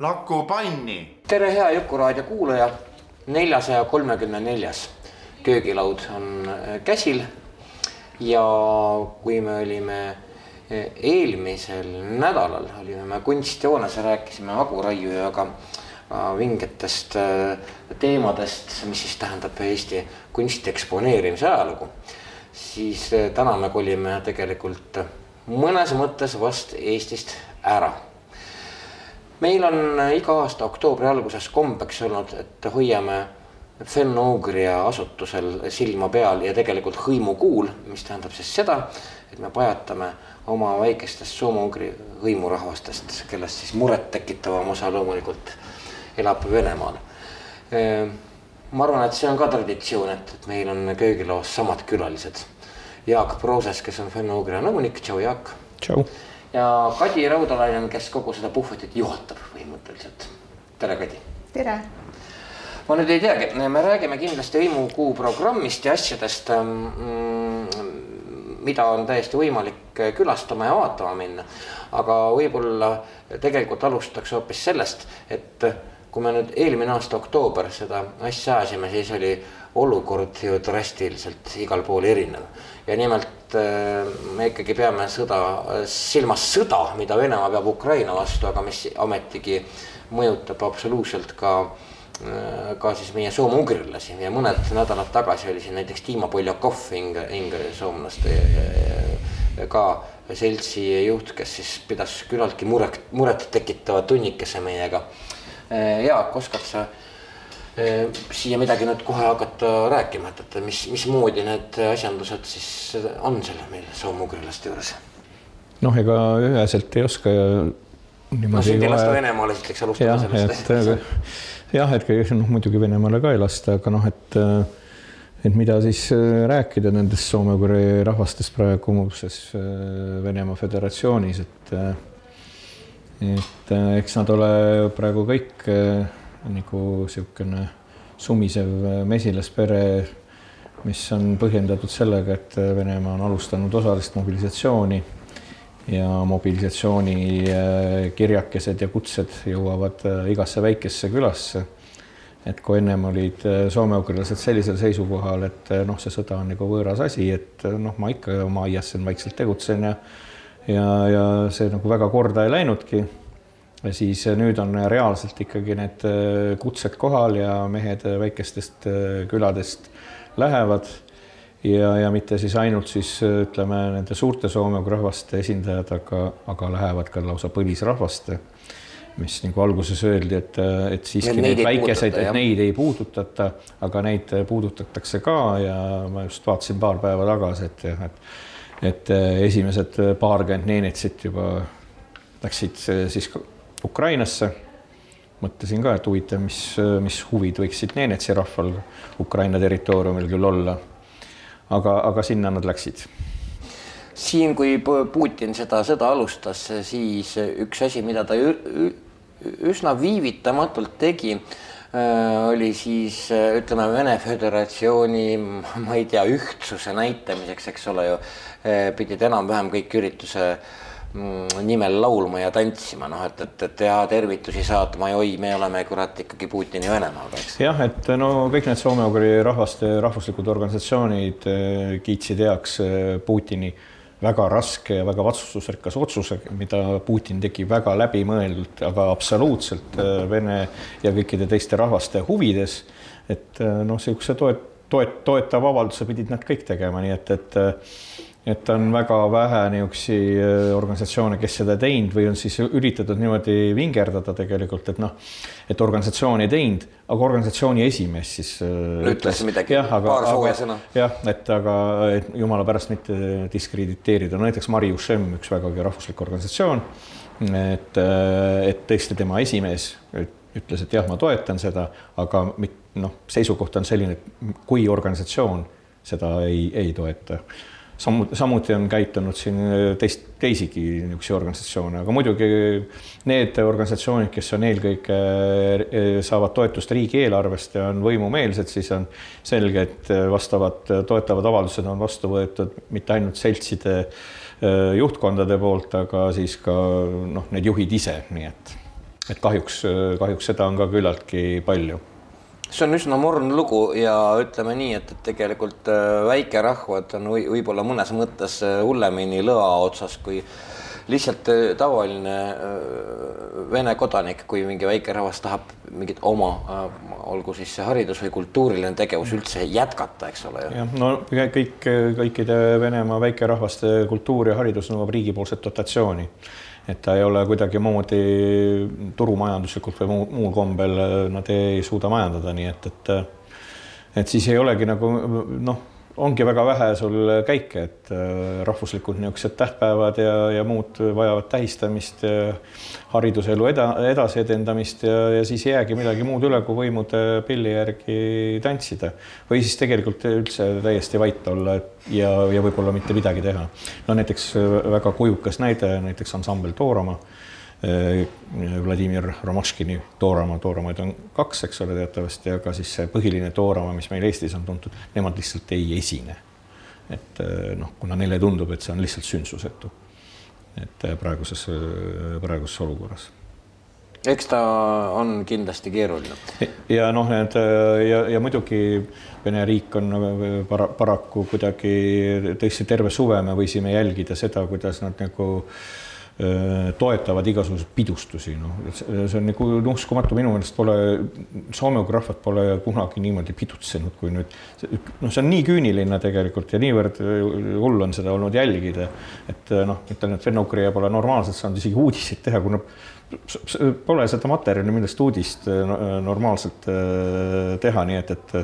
Laku panni. tere, hea Jukuraadio kuulaja. neljasaja kolmekümne neljas köögilaud on äh, käsil. ja kui me olime äh, eelmisel nädalal olime me kunstjoones ja rääkisime aguraiujaga vingetest äh, teemadest, mis siis tähendab Eesti kunsti eksponeerimise ajalugu. siis täna me kolime tegelikult mõnes mõttes vast Eestist ära meil on iga aasta oktoobri alguses kombeks olnud, et hoiame Fenno-Ugria asutusel silma peal ja tegelikult hõimukuul, mis tähendab siis seda, et me pajatame oma väikestest soome-ugri hõimurahvastest, kellest siis murettekitavam osa loomulikult elab Venemaal. ma arvan, et see on ka traditsioon, et, et meil on köögilaos samad külalised. Jaak Prooses, kes on Fenno-Ugria nõunik, tšau Jaak. tšau ja Kadi Raudalainen, kes kogu seda puhvetit juhatab põhimõtteliselt. tere, Kadi. tere. ma nüüd ei teagi, me räägime kindlasti hõimukuu programmist ja asjadest mm,, mida on täiesti võimalik külastama ja vaatama minna. aga võib-olla tegelikult alustaks hoopis sellest, et kui me nüüd eelmine aasta oktoober seda asja ajasime, siis oli olukord ju drastiliselt igal pool erinev. ja nimelt äh, me ikkagi peame sõda, silmas sõda, mida Venemaa peab Ukraina vastu, aga mis ometigi mõjutab absoluutselt ka äh, ka siis meie soome-ugrilasi ja mõned nädalad tagasi oli siin näiteks Dima Poljakov, Ingeri soomlaste ka seltsi juht, kes siis pidas küllaltki muret, muret tekitava tunnikese meiega. Äh, Jaak, oskad sa siia midagi nüüd kohe hakata rääkima, et, et mis, mismoodi need asjandused siis on seal meil soomugrilaste juures? noh, ega üheselt ei oska. no sind ei lasta Venemaale esiteks alustada sellest. jah, et noh, muidugi Venemaale ka ei lasta, aga noh, et et mida siis rääkida nendest soome-ugri rahvastest praegu muuseas Venemaa Föderatsioonis, et et eks nad ole praegu kõik nagu niisugune sumisev mesilaspere, mis on põhjendatud sellega, et Venemaa on alustanud osalist mobilisatsiooni ja mobilisatsiooni äh, kirjakesed ja kutsed jõuavad äh, igasse väikesse külasse. et kui ennem olid äh, soomeugrilased sellisel seisukohal, et noh, see sõda on nagu võõras asi, et noh, ma ikka oma aias siin vaikselt tegutsen ja ja, ja see nagu väga korda ei läinudki siis äh, nüüd on reaalselt ikkagi need äh, kutsed kohal ja mehed äh, väikestest küladest lähevad. Ja, ja mitte siis ainult siis ütleme nende suurte Soome rahvaste esindajad, aga, aga lähevad ka lausa põlisrahvaste, mis nagu alguses öeldi, et, et siiski ja neid, neid väikeseid, et neid ei puudutata, aga neid puudutatakse ka ja ma just vaatasin paar päeva tagasi, et jah, et et esimesed paarkümmend neenetsit juba läksid siis Ukrainasse. mõtlesin ka, et huvitav, mis, mis huvid võiksid Nenetsi rahval Ukraina territooriumil küll olla. aga, aga sinna nad läksid siin, kui Putin seda sõda alustas, siis üks asi, mida ta üsna viivitamatult tegi, äh, oli siis ütleme, Vene Föderatsiooni, ma ei tea, ühtsuse näitamiseks, eks ole ju, äh, pidid enam-vähem kõik ürituse Mm, nimel laulma ja tantsima, noh, et, et, et ja tervitusi saatma ja oi, me oleme kurat ikkagi Putini Venemaaga, eks. jah, et no kõik need soome-ugri rahvaste rahvuslikud organisatsioonid eh, kiitsid heaks eh, Putini väga raske ja väga vastutusrikas otsuse, mida Putin tegi väga läbimõeldult, aga absoluutselt eh, Vene ja kõikide teiste rahvaste huvides. et noh, niisuguse toet-, toet-, toetava avalduse pidid nad kõik tegema, nii et, et et on väga vähe niisuguseid äh, organisatsioone, kes seda teinud või on siis üritatud niimoodi vingerdada tegelikult, et noh, et organisatsioon ei teinud, aga organisatsiooni esimees siis äh, ütles. Midagi, paar sooja sõna. jah, et aga et jumala pärast mitte diskrediteerida, no näiteks Mari Ušem, üks vägagi rahvuslik organisatsioon, et, äh, et tõesti tema esimees ütles, et jah, ma toetan seda, aga noh, seisukoht on selline, et kui organisatsioon seda ei, ei toeta samuti, samuti on käitunud siin äh, teist, teisigi niisuguseid organisatsioone, aga muidugi need organisatsioonid, kes on eelkõige, äh, saavad toetust riigieelarvest ja on võimumeelsed, siis on selge, et äh, vastavad toetavad avaldused on vastu võetud mitte ainult seltside juhtkondade poolt, aga siis ka noh, need juhid ise, nii et, et kahjuks, kahjuks seda on ka küllaltki palju see on üsna morn lugu ja ütleme nii, et, et tegelikult äh, väikerahvad on või, võib-olla mõnes mõttes äh, hullemini lõa otsas kui lihtsalt äh, tavaline Vene kodanik, kui mingi väikerahvas tahab mingit oma, olgu siis see haridus või kultuuriline tegevus üldse jätkata, eks ole. jah, no kõik, kõikide Venemaa väikerahvaste kultuur ja haridus nõuab riigipoolset dotatsiooni et ta ei ole kuidagimoodi turumajanduslikult või muu, muul kombel nad ei suuda majandada, nii et, et et siis ei olegi nagu noh ongi väga vähe sul käike, et äh, rahvuslikud niisugused tähtpäevad ja, ja muud vajavad tähistamist, hariduselu eda, edasiedendamist ja, ja siis ei jäägi midagi muud üle, kui võimude pilli järgi tantsida või siis tegelikult üldse täiesti vait olla ja, ja võib-olla mitte midagi teha. no näiteks väga kujukas näide, näiteks ansambel Tooramaa Äh, Vladimir Romaškini toorama, tooramaid on kaks, eks ole, teatavasti, aga siis see põhiline toorama, mis meil Eestis on tuntud, nemad lihtsalt ei esine. et äh, noh, kuna neile tundub, et see on lihtsalt sündsusetu. et äh, praeguses, praeguses olukorras eks ta on kindlasti keeruline. ja noh, need ja, ja muidugi Vene riik on para, paraku kuidagi tõesti terve suve me võisime jälgida seda, kuidas nad nagu äh, Äh, toetavad igasuguseid pidustusi, noh, see on nagu uskumatu, minu meelest pole, soome-ugri rahvad pole kunagi niimoodi pidutsenud, kui nüüd, noh, see on nii küüniline tegelikult ja niivõrd hull on seda olnud jälgida, et noh, ütlen, et vene-ugri pole normaalselt saanud isegi uudiseid teha, kuna pole seda materjali, millest uudist normaalselt äh, teha, nii et, et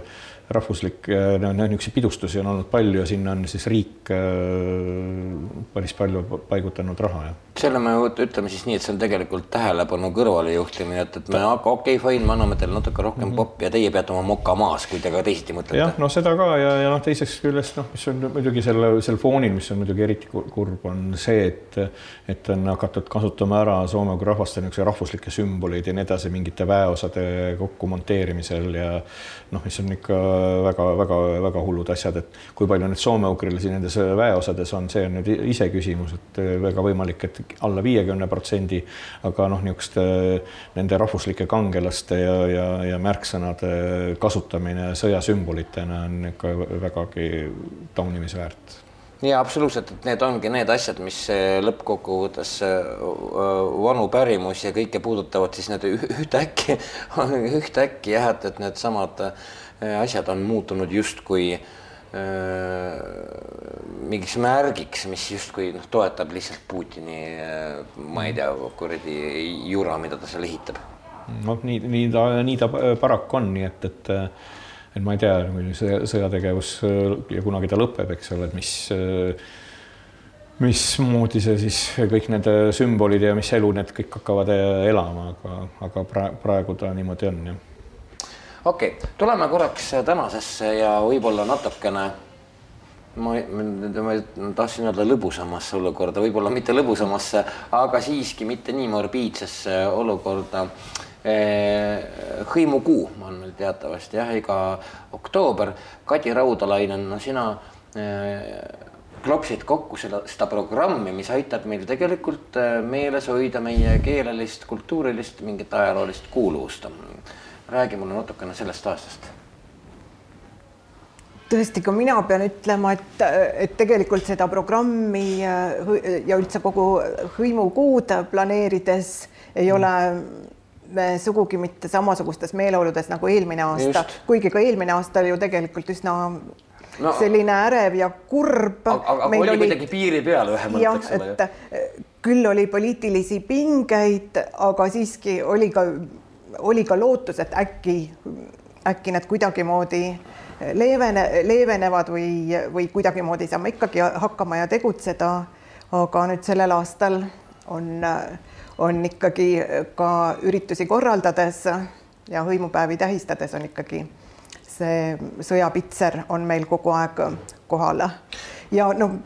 rahvuslik, niisuguseid pidustusi on olnud palju ja sinna on siis riik äh, päris palju paigutanud raha ja. selle me ütleme siis nii, et see on tegelikult tähelepanu kõrvalejuhtimine, et, et me okei okay,, fine, me anname teile natuke rohkem mm -hmm. poppi ja teie peate oma moka maas, kui te ka teisiti mõtlete. jah, no seda ka ja, ja noh, teisest küljest noh, mis on muidugi selle, sel foonil, mis on muidugi eriti kurb, on see, et, et on hakatud kasutama ära soome rahvaste niisuguseid rahvuslikke sümboleid ja nii edasi mingite väeosade kokku monteerimisel ja noh, mis on ikka väga-väga-väga hullud asjad, et kui palju nüüd soome-ugrilasi nendes väeosades on, see on nüüd iseküsimus, et väga võimalik, et alla viiekümne protsendi, aga noh, niisuguste nende rahvuslike kangelaste ja, ja, ja märksõnade kasutamine sõjasümbolitena on ikka vägagi taunimisväärt. Ja absoluutselt, et need ongi need asjad, mis lõppkokkuvõttes vanu pärimusi ja kõike puudutavad, siis need ühtäkki, ühtäkki jah, et, et needsamad Äh, asjad on muutunud justkui äh, mingiks märgiks, mis justkui noh, toetab lihtsalt Putini äh,, ma ei tea, kuradi jura, mida ta seal ehitab. noh, nii, nii ta, nii ta paraku on, nii et, et et ma ei tea, see sõjategevus ja kunagi ta lõpeb, eks ole, et mis mismoodi see siis kõik need sümbolid ja mis elu need kõik hakkavad elama, aga, aga praegu ta niimoodi on jah okei okay., tuleme korraks tänasesse ja võib-olla natukene ma, ma tahtsin öelda lõbusamasse olukorda, võib-olla mitte lõbusamasse, aga siiski mitte nii morbiidsesse olukorda. hõimukuu on meil teatavasti jah, iga oktoober. Kadi Raudalainen, no sina klopsid kokku seda, seda programmi, mis aitab meil tegelikult meeles hoida meie keelelist, kultuurilist, mingit ajaloolist kuuluvust räägi mulle natukene sellest aastast tõesti, ka mina pean ütlema, et, et tegelikult seda programmi ja üldse kogu hõimukuud planeerides ei ole me sugugi mitte samasugustes meeleoludes nagu eelmine aasta, kuigi ka eelmine aasta oli ju tegelikult üsna no, selline ärev ja kurb. aga, aga oli, kuidagi piiri peal mõtte, eks ole. et küll oli poliitilisi pingeid, aga siiski oli ka, oli ka lootus, et äkki, äkki need kuidagimoodi leevene, leevenevad või, või kuidagimoodi saame ikkagi hakkama ja tegutseda. aga nüüd sellel aastal on, on ikkagi ka üritusi korraldades ja hõimupäevi tähistades on ikkagi see sõjapitser on meil kogu aeg kohal ja noh,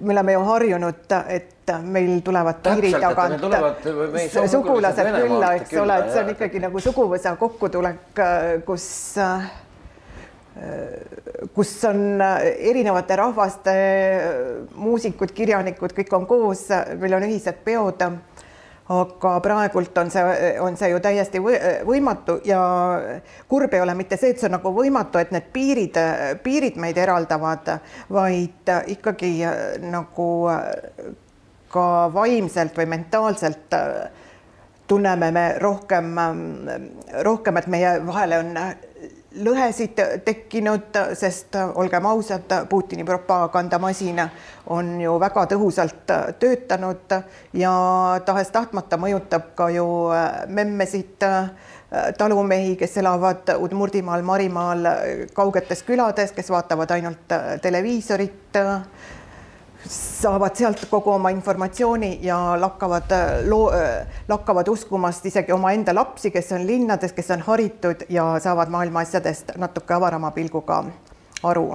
me oleme ju harjunud, et meil tulevad piiri tagant. sugulased külla, eks ole, et see on ikkagi nagu suguvõsa kokkutulek, kus kus on erinevate rahvaste muusikud, kirjanikud, kõik on koos, meil on ühised peod aga praegult on see, on see ju täiesti võimatu ja kurb ei ole mitte see, et see on nagu võimatu, et need piirid, piirid meid eraldavad, vaid ikkagi nagu ka vaimselt või mentaalselt tunneme me rohkem, rohkem, et meie vahele on lõhesid tekkinud, sest olgem ausad, Putini propagandamasin on ju väga tõhusalt töötanud ja tahes-tahtmata mõjutab ka ju memmesid, talumehi, kes elavad Udmurdimaal, Marimaal, kaugetes külades, kes vaatavad ainult televiisorit saavad sealt kogu oma informatsiooni ja lakkavad loo-, lakkavad uskumast isegi omaenda lapsi, kes on linnades, kes on haritud ja saavad maailma asjadest natuke avarama pilguga aru.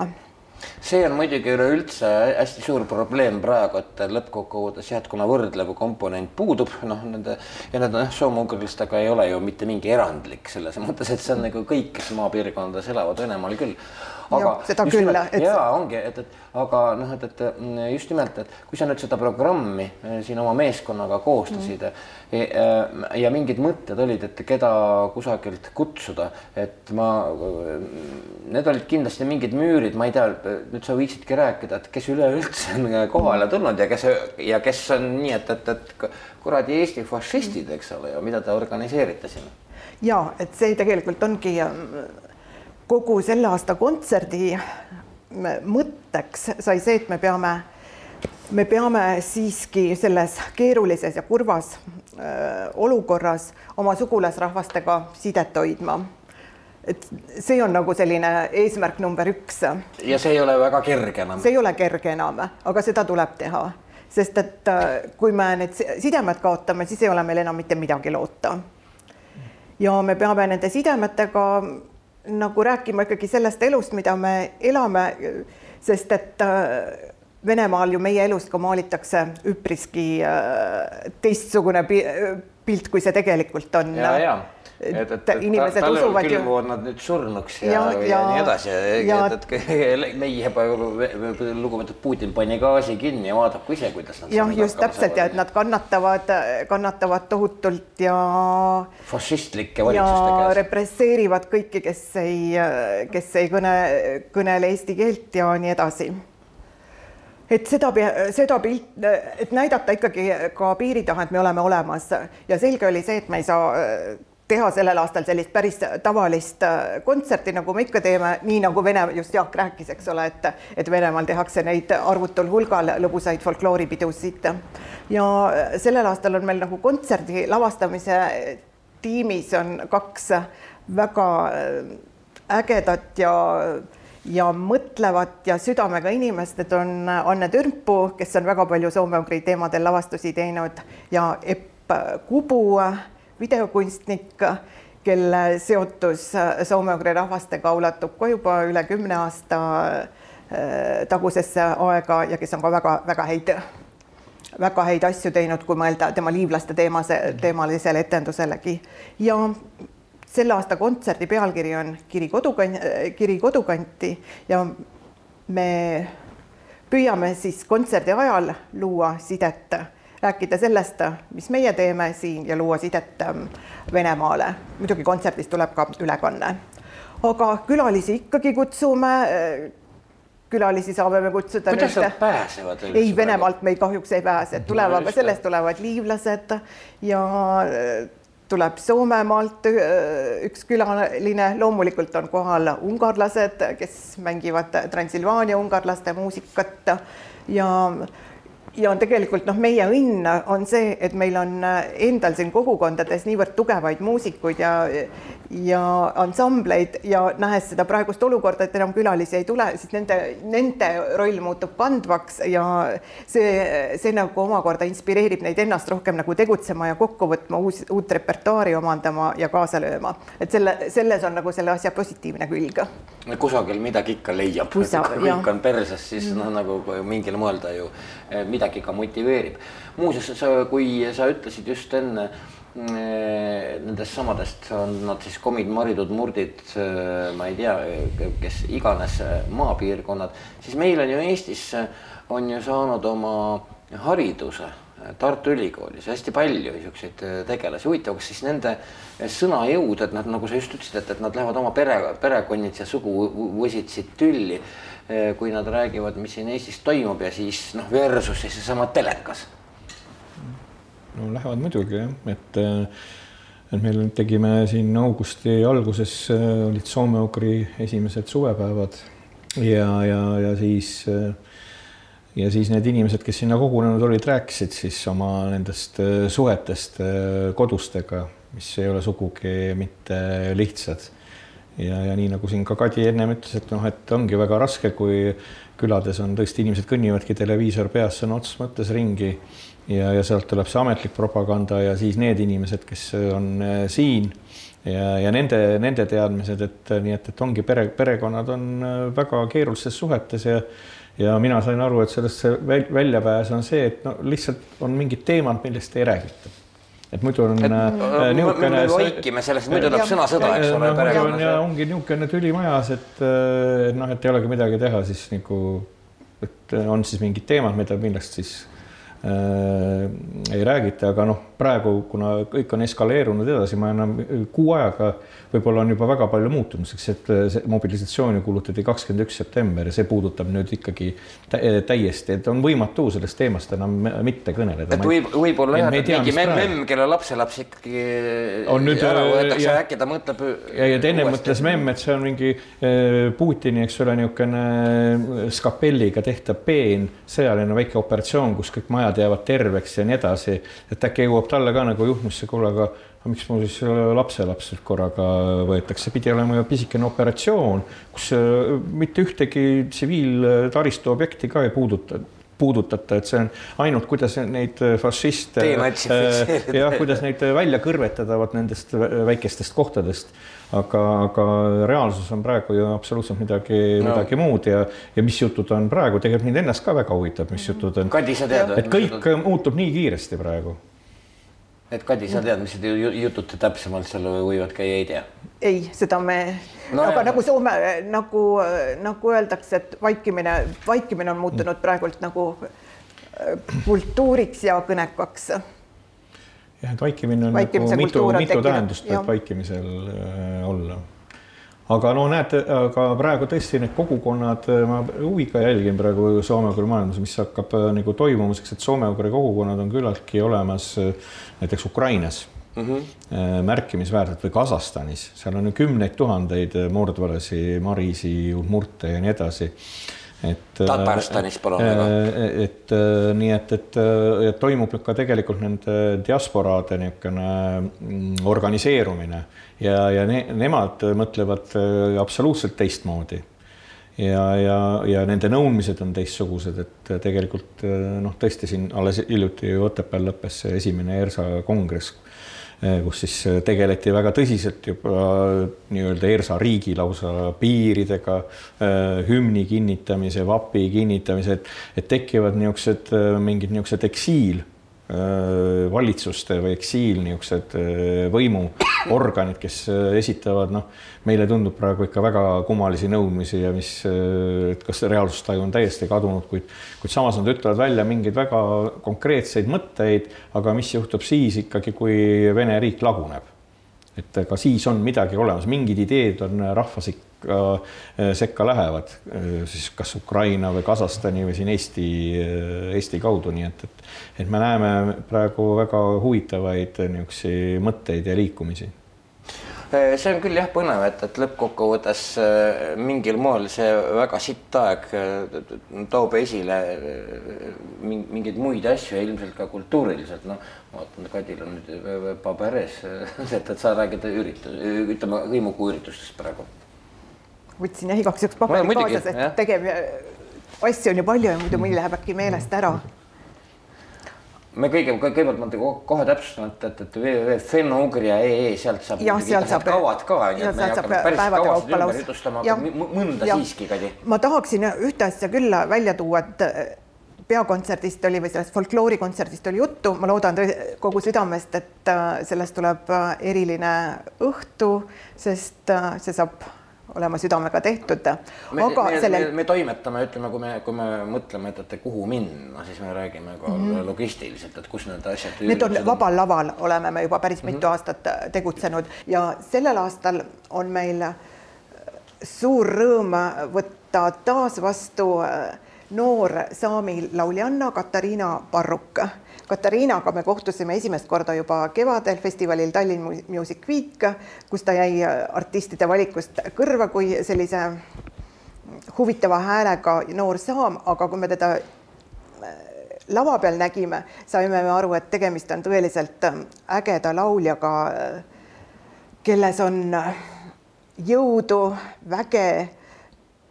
See on muidugi üleüldse hästi suur probleem praegu, et lõppkokkuvõttes jah, et kuna võrdlev komponent puudub, noh, nende ja need noh, soome-ugrilastega ei ole ju mitte mingi erandlik selles mõttes, et see on nagu kõik, kes maapiirkondades elavad Venemaal küll aga seda küll. Et... ja ongi, et, et aga noh, et, et mm, just nimelt, et kui sa nüüd seda programmi eh, siin oma meeskonnaga koostasid mm. ja, ja mingid mõtted olid, et keda kusagilt kutsuda, et ma, need olid kindlasti mingid müürid, ma ei tea, nüüd sa võiksidki rääkida, et kes üleüldse on kohale tulnud ja kes ja kes on nii, et, et, et kuradi Eesti fašistid, eks ole, ja mida te organiseerite siin? ja et see tegelikult ongi kogu selle aasta kontserdi mõtteks sai see, et me peame, me peame siiski selles keerulises ja kurvas äh, olukorras oma sugulasrahvastega sidet hoidma et see on nagu selline eesmärk number üks. ja see ei ole väga kerge enam. see ei ole kerge enam, aga seda tuleb teha, sest et äh, kui me need sidemed kaotame, siis ei ole meil enam mitte midagi loota. ja me peame nende sidemetega nagu rääkima ikkagi sellest elust, mida me elame, sest et äh, Venemaal ju meie elust ka maalitakse üpriski äh, teistsugune pilt, kui see tegelikult on. ja, ja et, et inimesed ta, usuvad ju. külmuvad nad nüüd surnuks ja, ja, ja, ja nii edasi, et, et meie lugupeetud Putin pani gaasi kinni ja vaadaku ise, kuidas nad. jah, just täpselt ja et nad kannatavad, kannatavad tohutult ja. fašistlike valitsuste käes. represseerivad kõiki, kes ei, kes ei kõne, kõnele eesti keelt ja nii edasi et seda, seda pilt, et näidata ikkagi ka piiri taha, et me oleme olemas ja selge oli see, et me ei saa teha sellel aastal sellist päris tavalist äh, kontserti, nagu me ikka teeme, nii nagu Vene, just Jaak rääkis, eks ole, et, et Venemaal tehakse neid arvutul hulgal lõbusaid folklooripidusid. ja sellel aastal on meil nagu kontserdi lavastamise tiimis on kaks väga äh, ägedat ja ja mõtlevat ja südamega inimest, need on Anne Türmpuu, kes on väga palju soome-ugri teemadel lavastusi teinud ja Epp Kubu videokunstnik, kelle seotus soome-ugri rahvastega ulatub ka juba üle kümne aasta äh, tagusesse aega ja kes on ka väga-väga häid, väga häid asju teinud, kui mõelda tema liivlaste teemase, teemalisele etenduselegi ja selle aasta kontserdi pealkiri on Kiri kodukant, Kiri kodukanti ja me püüame siis kontserdi ajal luua sidet rääkida sellest, mis meie teeme siin ja luua sidet ähm, Venemaale. muidugi kontserdist tuleb ka ülekanne. aga külalisi ikkagi kutsume äh, külalisi saame me kutsuda. kuidas nad pääsevad? ei, Venemaalt me kahjuks ei pääse, tulevad, sellest tulevad liivlased ja äh, tuleb Soomemaalt üks külaline, loomulikult on kohal ungarlased, kes mängivad Transilvaania ungarlaste muusikat ja ja on tegelikult noh, meie õnn on see, et meil on endal siin kogukondades niivõrd tugevaid muusikuid ja ja ansambleid ja nähes seda praegust olukorda, et enam külalisi ei tule, siis nende, nende roll muutub kandvaks ja see, see nagu omakorda inspireerib neid ennast rohkem nagu tegutsema ja kokku võtma, uus, uut repertuaari omandama ja kaasa lööma. et selle, selles on nagu selle asja positiivne külg. kusagil midagi ikka leiab, kui kõik on perses, siis noh, nagu mingil moel ta ju midagi ka motiveerib. muuseas, kui sa ütlesid just enne nendest samadest on nad siis komid, maridud, murdid, ma ei tea, kes iganes maapiirkonnad, siis meil on ju Eestis on ju saanud oma hariduse Tartu Ülikoolis hästi palju niisuguseid tegelasi, huvitav, kas siis nende sõnajõud, et nad, nagu sa just ütlesid, et, et nad lähevad oma pere, perekonnid ja suguvõsid siit tülli, kui nad räägivad, mis siin Eestis toimub ja siis noh, versus siis seesama telekas no lähevad muidugi jah, et et meil tegime siin augusti alguses olid soome-ugri esimesed suvepäevad ja, ja, ja siis ja siis need inimesed, kes sinna kogunenud olid, rääkisid siis oma nendest suhetest kodustega, mis ei ole sugugi mitte lihtsad. Ja, ja nii nagu siin ka Kadi ennem ütles, et noh, et ongi väga raske, kui külades on tõesti inimesed kõnnivadki televiisor peas sõna otseses mõttes ringi ja, ja sealt tuleb see ametlik propaganda ja siis need inimesed, kes on äh, siin ja, ja nende, nende teadmised, et nii et, et ongi pere, perekonnad on äh, väga keerulistes suhetes ja ja mina sain aru, et sellest see väljapääs on see, et no lihtsalt on mingid teemad, millest ei räägita et muidu on äh, niisugune. me vaikime sellest, muidu tuleb sõnasõda, eks ole. Ongi niisugune tüli majas, et noh, et ei olegi midagi teha, siis nagu, et on siis mingid teemad, mida, millest siis Äh, ei räägita, aga noh, praegu, kuna kõik on eskaleerunud edasi, ma enam kuu ajaga võib-olla on juba väga palju muutunud, sest et see mobilisatsioon ju kuulutati kakskümmend üks september ja see puudutab nüüd ikkagi täiesti, et on võimatu sellest teemast enam mitte kõneleda. et võib, võib-olla jah, et mingi memm, kelle lapselaps ikkagi on nüüd ära võetakse ja äkki ta mõtleb. ja, ja teine mõtles memm, et see on mingi äh, Putini, eks ole, niisugune skapelliga tehtav peen sõjaline väike operatsioon, kus kõik majad jäävad terveks ja nii edasi, et äkki jõuab talle ka nagu juhmusse, kuule, aga miks mul siis lapselaps korraga võetakse, pidi olema ju pisikene operatsioon, kus äh, mitte ühtegi tsiviiltaristu objekti ka ei puuduta puudutata, et see on ainult, kuidas neid fašiste, äh, jah, kuidas neid välja kõrvetada vot nendest väikestest kohtadest aga, aga reaalsus on praegu ju absoluutselt midagi no., midagi muud ja, ja mis jutud on praegu, tegelikult mind ennast ka väga huvitab, mis jutud on. Kadi, sa tead? et kõik muutub nii kiiresti praegu. Et Kadi, sa tead, mis need jutud täpsemalt seal võivad käia, ei tea? ei, seda me no,, aga jah. nagu Soome nagu, nagu öeldakse, et vaikimine, vaikimine on muutunud praegult nagu äh, kultuuriks ja kõnekaks jah, et vaikimine on Vaikimise nagu mitu, mitu tähendust võib vaikimisel äh, olla. Aga no näete, aga praegu tõesti need kogukonnad, äh, ma huviga jälgin praegu soome-ugri maailmas, mis hakkab äh, nagu toimuma, sest et soome-ugri kogukonnad on küllaltki olemas näiteks Ukrainas mm -hmm. märkimisväärselt või Kasahstanis, seal on ju kümneid tuhandeid murdvarasi, marisi, murte ja nii edasi et. Tatarstanis palun väga. et, nii et, et, et toimub ka tegelikult nende diasporaade niisugune mm, organiseerumine ja, ja ne, nemad mõtlevad äh, absoluutselt teistmoodi. Ja, ja, ja nende nõudmised on teistsugused, et tegelikult äh, noh, tõesti siin alles hiljuti ju Otepääl lõppes see esimene ERSA kongress, kus siis tegeleti väga tõsiselt juba nii-öelda ERSA riigi lausa piiridega, hümni kinnitamise, vapi kinnitamise, et, et tekivad niisugused mingid niisugused eksiil Äh, valitsuste või eksiil niisugused äh, võimuorganid, kes äh, esitavad, noh, meile tundub praegu ikka väga kummalisi nõudmisi ja mis, et kas reaalsustaju on täiesti kadunud, kuid, kuid samas nad ütlevad välja mingeid väga konkreetseid mõtteid, aga mis juhtub siis ikkagi, kui Vene riik laguneb? et ka siis on midagi olemas, mingid ideed on rahvas ka sekka lähevad, siis kas Ukraina või Kasahstani või siin Eesti, Eesti kaudu, nii et, et, et me näeme praegu väga huvitavaid niisuguseid mõtteid ja liikumisi Äh, see on küll jah põnev, et, et lõppkokkuvõttes äh, mingil moel see väga sitt aeg äh, toob esile mingeid muid asju ja ilmselt ka kultuuriliselt, noh, ma vaatan, Kadil on nüüd paber ees, et, et sa räägid üritus, ütleme hõimukuu üritustest praegu. Võtsin jah igaks juhuks paberi kaasas, et tegev, asju on ju palju ja muidu mõni läheb äkki meelest ära. Me kõige, kõigepealt ma kohe täpsustan, et, et, et www.fenno-ugria.ee, sealt saab jah, sealt saab kavad ka, nii et me ei hakka päris kavasid ümber jutustama, aga mõnda ja. siiski, Kadi. ma tahaksin ühte asja küll välja tuua, et äh, peakontserdist oli või sellest folkloorikontserdist oli juttu, ma loodan kogu südamest, et äh, sellest tuleb äh, eriline õhtu, sest see saab olema südamega tehtud. aga me, sellel... me, me toimetame, ütleme, kui me, kui me mõtleme, et, et kuhu minna, siis me räägime ka mm -hmm. logistiliselt, et kus need asjad. Need on vabal laval, oleme me juba päris mitu mm -hmm. aastat äh, tegutsenud ja sellel aastal on meil äh, suur rõõm võtta taas vastu äh, noor saami lauljanna Katariina Parruk Katariinaga me kohtusime esimest korda juba kevadel festivalil Tallinn Music Week, kus ta jäi artistide valikust kõrva kui sellise huvitava häälega noor saam, aga kui me teda äh, lava peal nägime, saime me aru, et tegemist on tõeliselt äh, ägeda lauljaga, äh, kelles on jõudu, väge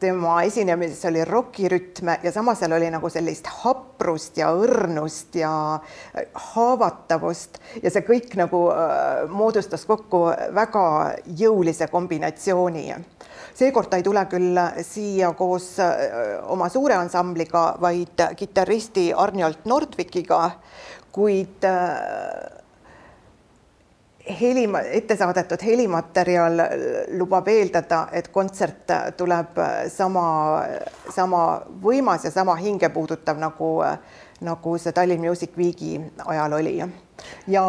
tema esinemises oli rokirütme ja samas seal oli nagu sellist haprust ja õrnust ja äh, haavatavust ja see kõik nagu äh, moodustas kokku väga jõulise kombinatsiooni. seekord ta ei tule küll siia koos äh, oma suure ansambliga, vaid kitarristi Arnold Nordvikiga, kuid heli, ette saadetud helimaterjal lubab eeldada, et kontsert tuleb sama, sama võimas ja sama hingepuudutav nagu, nagu see Tallinn Music Weeki ajal oli. ja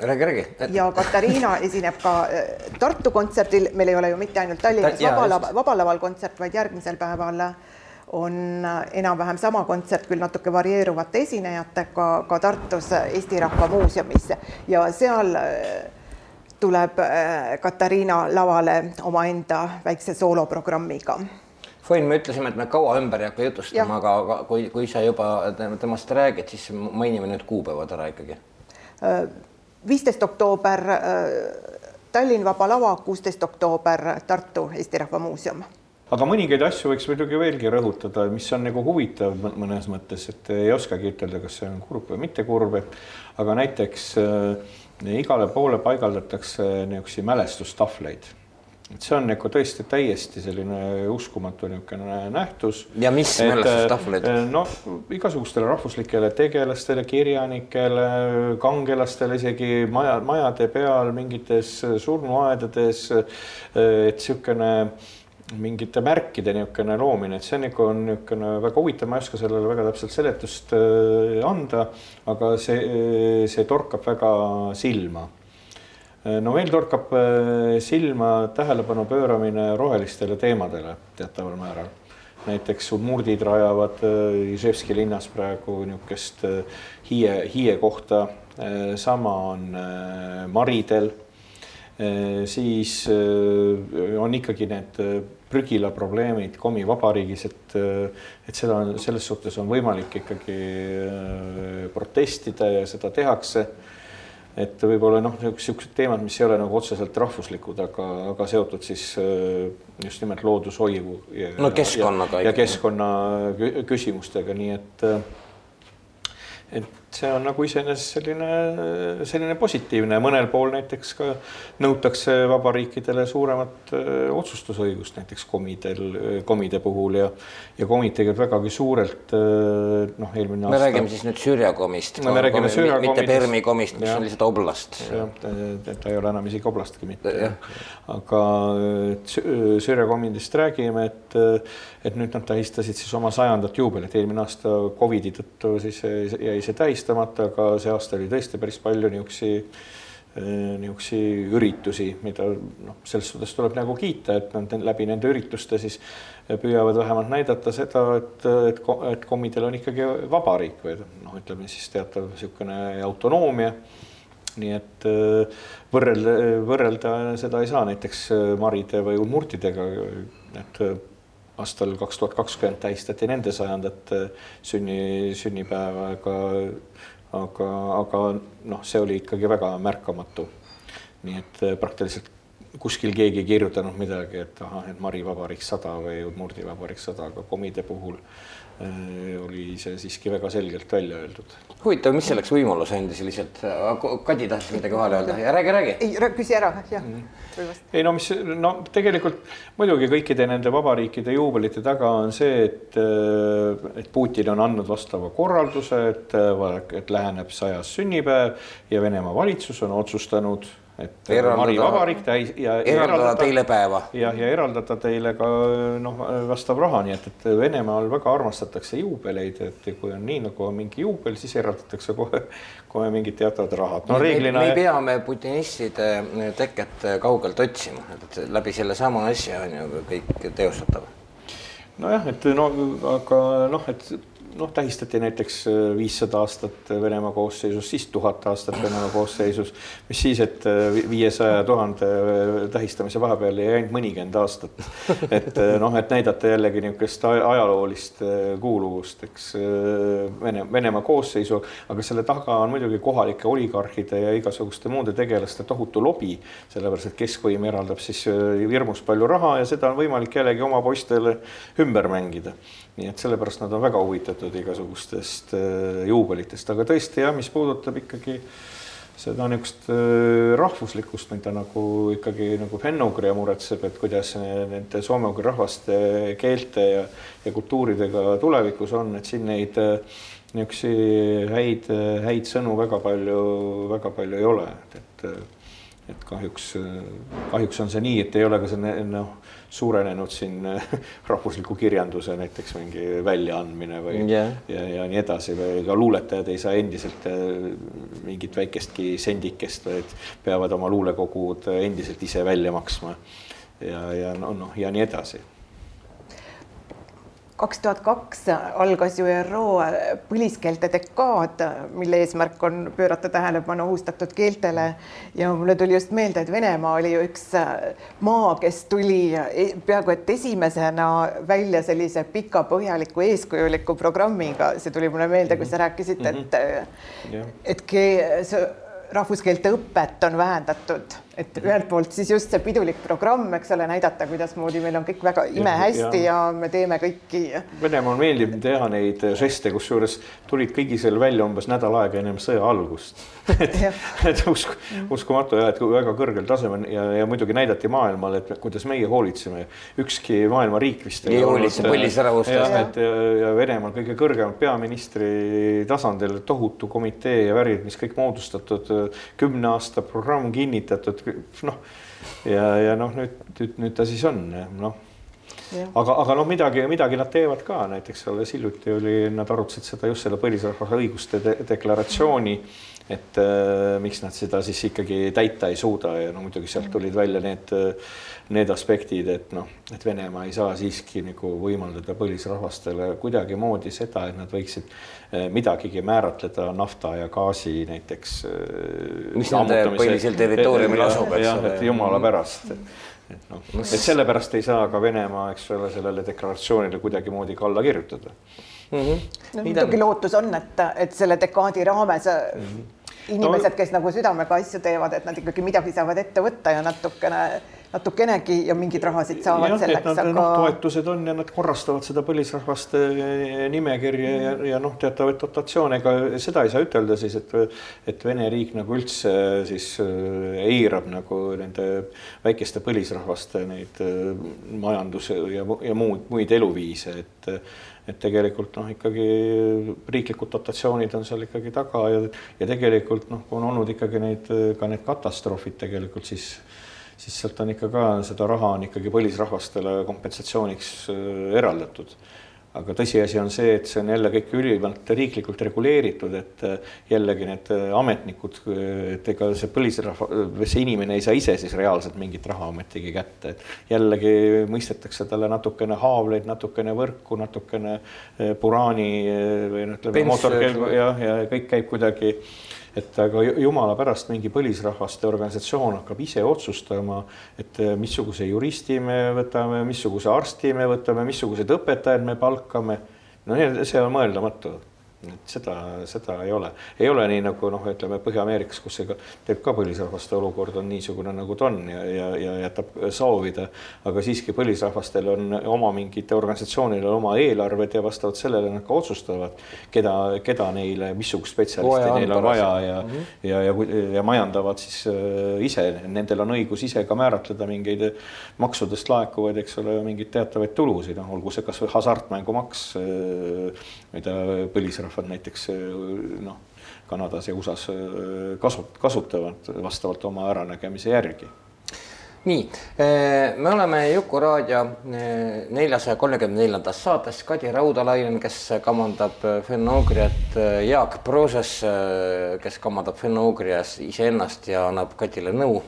räägi, räägi. ja Katariina esineb ka äh, Tartu kontserdil, meil ei ole ju mitte ainult Tallinnas Ta, Vabalaval, Vabalaval kontsert, vaid järgmisel päeval on enam-vähem sama kontsert, küll natuke varieeruvate esinejatega ka Tartus Eesti Rahva Muuseumis ja seal äh, tuleb äh, Katariina lavale omaenda väikse sooloprogrammiga. Foin, me ütlesime, et me kaua ümber ei hakka jutustama, aga, kui, kui sa juba temast räägid, siis mainime need kuupäevad ära ikkagi. Äh, viisteist oktoober Tallinn Vaba Lava, kuusteist oktoober Tartu Eesti Rahva Muuseum aga mõningaid asju võiks muidugi veelgi rõhutada, mis on nagu huvitav mõnes mõttes, et ei oskagi ütelda, kas see on kurb või mitte kurb, et aga näiteks äh, igale poole paigaldatakse niisuguseid mälestustahvleid et see on nagu tõesti täiesti selline uskumatu niisugune nähtus. ja mis mälestustahvleid? Äh, noh, igasugustele rahvuslikele tegelastele, kirjanikele, kangelastele, isegi maja, majade peal, mingites surnuaedades. Äh, et niisugune mingite märkide niisugune loomine, et see nagu on niisugune väga huvitav, ma ei oska sellele väga täpselt seletust äh, anda, aga see, see torkab väga silma. Äh, no veel torkab äh, silma tähelepanu pööramine rohelistele teemadele teataval määral. näiteks udmurdid rajavad Iževski linnas praegu niisugust hiie, hiie kohta. sama on Maridel siis on ikkagi need prügila probleemid Komi vabariigis, et, et seda on, selles suhtes on võimalik ikkagi äh, protestida ja seda tehakse. et võib-olla noh, niisugused teemad, mis ei ole nagu otseselt rahvuslikud, aga, aga seotud siis äh, just nimelt loodushoiu ja, no keskkonnaga ja, ja keskkonna küsimustega, nii et et see on nagu iseenesest selline, selline positiivne, mõnel pool näiteks ka nõutakse vabariikidele suuremat otsustusõigust, näiteks komidel, komide puhul ja ja komid tegelikult vägagi suurelt noh, eelmine aasta. me räägime siis nüüd Süüria komist me räägime Süüria komist. mitte Permi komist, mis ja. on lihtsalt oblast. jah, ta ei ole enam isegi oblastki mitte. aga Süüria komidest räägime, et, et nüüd nad tähistasid siis oma sajandat juubelit, eelmine aasta Covidi tõttu siis jäi see tähistamata, aga see aasta oli tõesti päris palju niisuguseid niisuguseid üritusi, mida noh, selles suhtes tuleb nagu kiita, et nad läbi nende ürituste siis püüavad vähemalt näidata seda, et, et, et kommidel on ikkagi vabariik või noh, ütleme siis teatav niisugune autonoomia. Nii et võrrelda, võrrelda seda ei saa näiteks maride või udmurtidega, et aastal kaks tuhat kakskümmend tähistati nende sajandat sünni, sünnipäeva, aga aga, aga noh, see oli ikkagi väga märkamatu. nii et praktiliselt kuskil keegi ei kirjutanud midagi, et ahah, et Mari Vabariik sada või Udmurdi Vabariik sada, aga komide puhul äh, oli see siiski väga selgelt välja öeldud. huvitav, mis selleks võimaluse andis lihtsalt, Kadi tahtis midagi vahele öelda ja räägi, räägi. ei, küsi ära, jah mm. -hmm. ei no mis, no tegelikult muidugi kõikide nende vabariikide juubelite taga on see, et, äh, et Putin on andnud vastava korralduse, et, äh, et läheneb sajas sünnipäev ja Venemaa valitsus on otsustanud et eraldada, Mari Vabariik täis ja eraldada, eraldada teile päeva. jah, ja eraldada teile ka noh, vastav raha, nii et, et Venemaal väga armastatakse juubeleid, et kui on nii nagu on mingi juubel, siis eraldatakse kohe, kohe mingid teatavad rahad. no reeglina. me ei pea me putinistide teket kaugelt otsima, et läbi sellesama asja on ju kõik teostatav. nojah, et no aga noh, et noh, tähistati näiteks äh, viissada aastat Venemaa koosseisus, siis tuhat aastat Venemaa koosseisus, mis siis, et äh, viiesaja tuhande äh, tähistamise vahepeal jäi ainult mõnikümmend aastat. et noh, et näidata jällegi niisugust ajaloolist kuuluvust, eks Vene, Venemaa koosseisu, aga selle taga on muidugi kohalike oligarhide ja igasuguste muude tegelaste tohutu lobi, sellepärast et keskvõim eraldab siis hirmus palju raha ja seda on võimalik jällegi oma poistele ümber mängida nii et sellepärast nad on väga huvitatud igasugustest äh, juubelitest, aga tõesti jah, mis puudutab ikkagi seda niisugust äh, rahvuslikkust, mida nagu ikkagi nagu Fenno-Ugria muretseb, et kuidas nende soome-ugri rahvaste keelte ja, ja kultuuridega tulevikus on, et siin neid äh, niisuguseid häid, häid sõnu väga palju, väga palju ei ole, et, et et kahjuks, kahjuks on see nii, et ei ole ka see noh suurenenud siin rahvusliku kirjanduse näiteks mingi väljaandmine või yeah. ja, ja nii edasi või ka luuletajad ei saa endiselt äh, mingit väikestki sendikest, vaid peavad oma luulekogud endiselt ise välja maksma. ja, ja noh no, ja nii edasi kaks tuhat kaks algas ju ÜRO põliskeelte dekaad, mille eesmärk on pöörata tähelepanu ohustatud keeltele. Ja mulle tuli just meelde, et Venemaa oli ju üks maa, kes tuli e-, peaaegu et esimesena välja sellise pika, põhjaliku, eeskujuliku programmiga, see tuli mulle meelde, kui sa rääkisid, et mm -hmm. et, et rahvuskeelte õpet on vähendatud et ühelt poolt siis just see pidulik programm, eks ole, näidata, kuidasmoodi meil on kõik väga imehästi ja, ja me teeme kõiki. Venemaal meeldib teha neid žeste, kusjuures tulid kõigi seal välja umbes nädal aega ennem sõja algust et, et usk, uskumatu ja et väga kõrgel tasemel ja, ja muidugi näidati maailmale, et kuidas meie hoolitseme. ükski maailma riik vist ei hoolitse põlisrahvuste eest. et ja, ja Venemaal kõige kõrgemal peaministri tasandil tohutu komitee ja värvid, mis kõik moodustatud, kümne aasta programm kinnitatud noh, ja, ja noh, nüüd, nüüd, nüüd ta siis on, noh. aga, aga noh, midagi, midagi nad teevad ka, näiteks alles hiljuti oli, nad arutasid seda just selle põlisrahva õiguste de deklaratsiooni et äh, miks nad seda siis ikkagi täita ei suuda ja no muidugi sealt tulid välja need, need aspektid, et noh, et Venemaa ei saa siiski nagu võimaldada põlisrahvastele kuidagimoodi seda, et nad võiksid äh, midagigi määratleda nafta ja gaasi näiteks. Äh, mis nende põhilisel territooriumil asub, eks ole. et jumala pärast et noh, et sellepärast ei saa ka Venemaa, eks ole, sellele deklaratsioonile kuidagimoodi ka alla kirjutada mm. -hmm. no muidugi lootus on, et, et selle dekaadi raames mm -hmm inimesed, kes nagu südamega asju teevad, et nad ikkagi midagi saavad ette võtta ja natukene, natukenegi ja mingeid rahasid saavad ja, selleks, aga no,. toetused on ja nad korrastavad seda põlisrahvaste nimekirja mm. ja, ja noh, teatavaid dotatsioone, ega seda ei saa ütelda siis, et, et Vene riik nagu üldse siis äh, eirab nagu nende väikeste põlisrahvaste neid äh, majandus ja, ja muud, muid eluviise, et et tegelikult noh, ikkagi riiklikud dotatsioonid on seal ikkagi taga ja, ja tegelikult noh, on olnud ikkagi neid ka need katastroofid tegelikult siis, siis sealt on ikka ka seda raha on ikkagi põlisrahvastele kompensatsiooniks äh, eraldatud. aga tõsiasi on see, et see on jälle kõik ülimalt riiklikult reguleeritud, et äh, jällegi need äh, ametnikud, et ega see põlisrahva, see inimene ei saa ise siis reaalselt mingit raha ometigi kätte, et jällegi mõistetakse talle natukene haavleid, natukene võrku, natukene puraani või noh, ütleme mootorkelgu jah, ja kõik käib kuidagi et aga jumala pärast mingi põlisrahvaste organisatsioon hakkab ise otsustama, et eh, missuguse juristi me võtame, missuguse arsti me võtame, missugused õpetajad me palkame. no see on mõeldamatu et seda, seda ei ole, ei ole nii nagu noh, ütleme Põhja-Ameerikas, kus ega teeb ka põlisrahvaste olukord on niisugune, nagu ta on ja, ja, ja jätab soovida. aga siiski põlisrahvastel on oma mingite organisatsioonidel oma eelarved ja vastavalt sellele nad ka otsustavad, keda, keda neile, missugust spetsialisti neil on vaja ja mm, -hmm. ja, ja, ja, ja majandavad siis äh, ise, nendel on õigus ise ka määratleda mingeid maksudest laekuvaid, eks ole, mingeid teatavaid tulusid, noh, olgu see kasvõi hasartmängumaks, äh, mida põlisrahvastel põlisrahvad näiteks eh, noh, Kanadas ja USA-s eh, kasut-, kasutavad vastavalt oma äranägemise järgi nii, eh, me oleme Juku-raadio neljasaja kolmekümne neljandas saates. Kadi Raudalainen, kes kamandab fenogriat, Jaak Prooses, kes kamandab fenogrias iseennast ja annab Kadile nõu.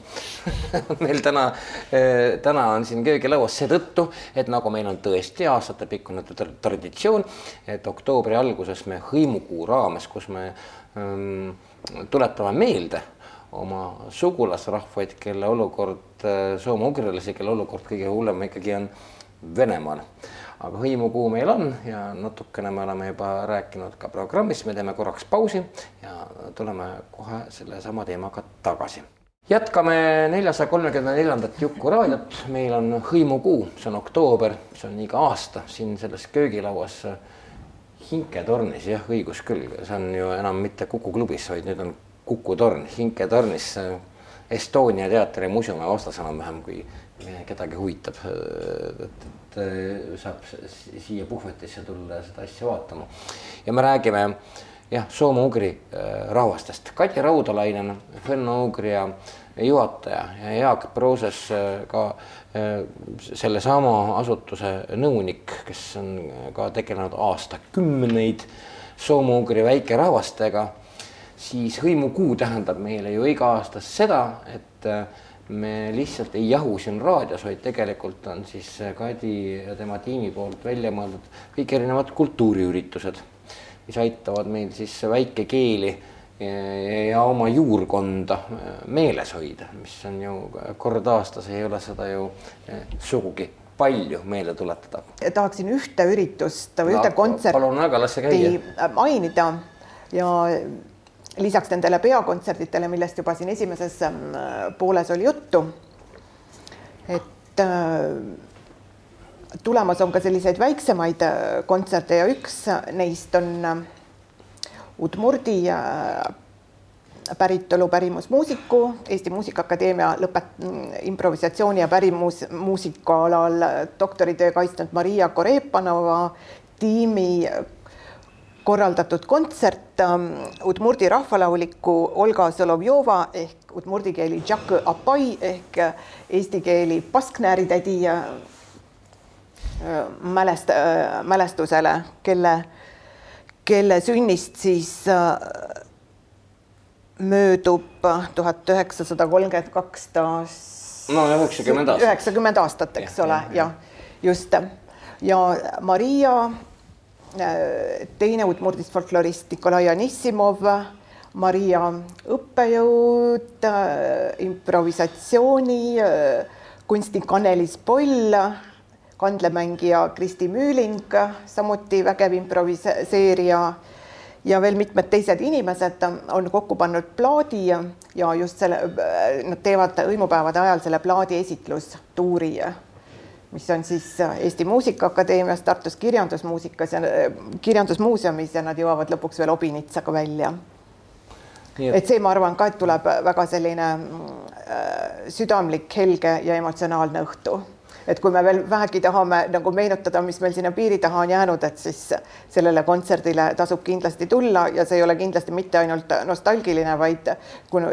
Meil täna, täna on siin köögilauas seetõttu, et nagu meil on tõesti aastatepikkune traditsioon, et oktoobri alguses me hõimukuu raames, kus me ähm, tuletame meelde oma sugulasrahvaid, kelle olukord, äh, soome-ugrilasi, kelle olukord kõige hullem ikkagi on Venemaal. aga hõimukuu meil on ja natukene me oleme juba rääkinud ka programmis, me teeme korraks pausi ja tuleme kohe sellesama teemaga tagasi. Jätkame neljasaja kolmekümne neljandat Juku raadiot, meil on hõimukuu, see on oktoober, see on iga aasta. Siin selles köögilauas hinketornis, jah, õigus küll, see on ju enam mitte Kuku klubis, vaid nüüd on Kuku torn, hinketornis Estonia teatri muuseumi vastas enam-vähem, kui kedagi huvitab, et, et saab siia puhvetisse tulla ja seda asja vaatama. ja me räägime jah, soome-ugri äh, rahvastest, Kadi Raudalainen, Fenno-Ugria juhataja ja Jaak Prooses äh, ka äh, sellesama asutuse nõunik, kes on ka tegelenud aastakümneid soome-ugri väikerahvastega siis hõimukuu tähendab meile ju iga aasta seda, et äh, me lihtsalt ei jahu siin raadios, vaid tegelikult on siis Kadi ja tema tiimi poolt välja mõeldud kõik erinevad kultuuriüritused, mis aitavad meil siis väikekeeli ja oma juurkonda äh, meeles hoida, mis on ju kord aastas, ei ole seda ju äh, sugugi palju meelde tuletada. tahaksin ühte üritust või ühte kontserti. mainida ja lisaks nendele peakontserditele, millest juba siin esimeses ähm, pooles oli juttu, et äh, tulemas on ka selliseid väiksemaid äh, kontserte ja üks neist on äh, Udmurdi päritolu pärimusmuusiku, Eesti Muusikaakadeemia lõpet-, improvisatsiooni ja pärimusmuusika alal doktoritöö kaitsnud Maria Korepanova tiimi korraldatud kontsert ähm, udmurdi rahvalauliku Olga Solovjova ehk udmurdi keeli Jack Apai ehk äh, eesti keeli Basknääri tädi äh, äh, mälest-, mälestusele, kelle, kelle sünnist siis möödub tuhat üheksasada kolmkümmend kaks taas. no üheksakümmend aastat. üheksakümmend aastat, eks ja, ole, jah, just. ja Maria teine udmurdist folklorist Nikolai Anissimov, Maria õppejõud, improvisatsiooni kunstnik Anneliis Poll, kandlemängija Kristi Müüling, samuti vägev improviseerija ja veel mitmed teised inimesed on kokku pannud plaadi ja just selle, nad teevad hõimupäevade ajal selle plaadi esitlustuuri mis on siis äh, Eesti Muusikaakadeemias, Tartus Kirjandusmuusikas ja äh, Kirjandusmuuseumis ja nad jõuavad lõpuks veel Obinitsaga välja. et see, ma arvan ka, et tuleb väga selline äh, südamlik, helge ja emotsionaalne õhtu et kui me veel vähegi tahame nagu meenutada, mis meil sinna piiri taha on jäänud, et siis sellele kontserdile tasub kindlasti tulla ja see ei ole kindlasti mitte ainult nostalgiline, vaid kui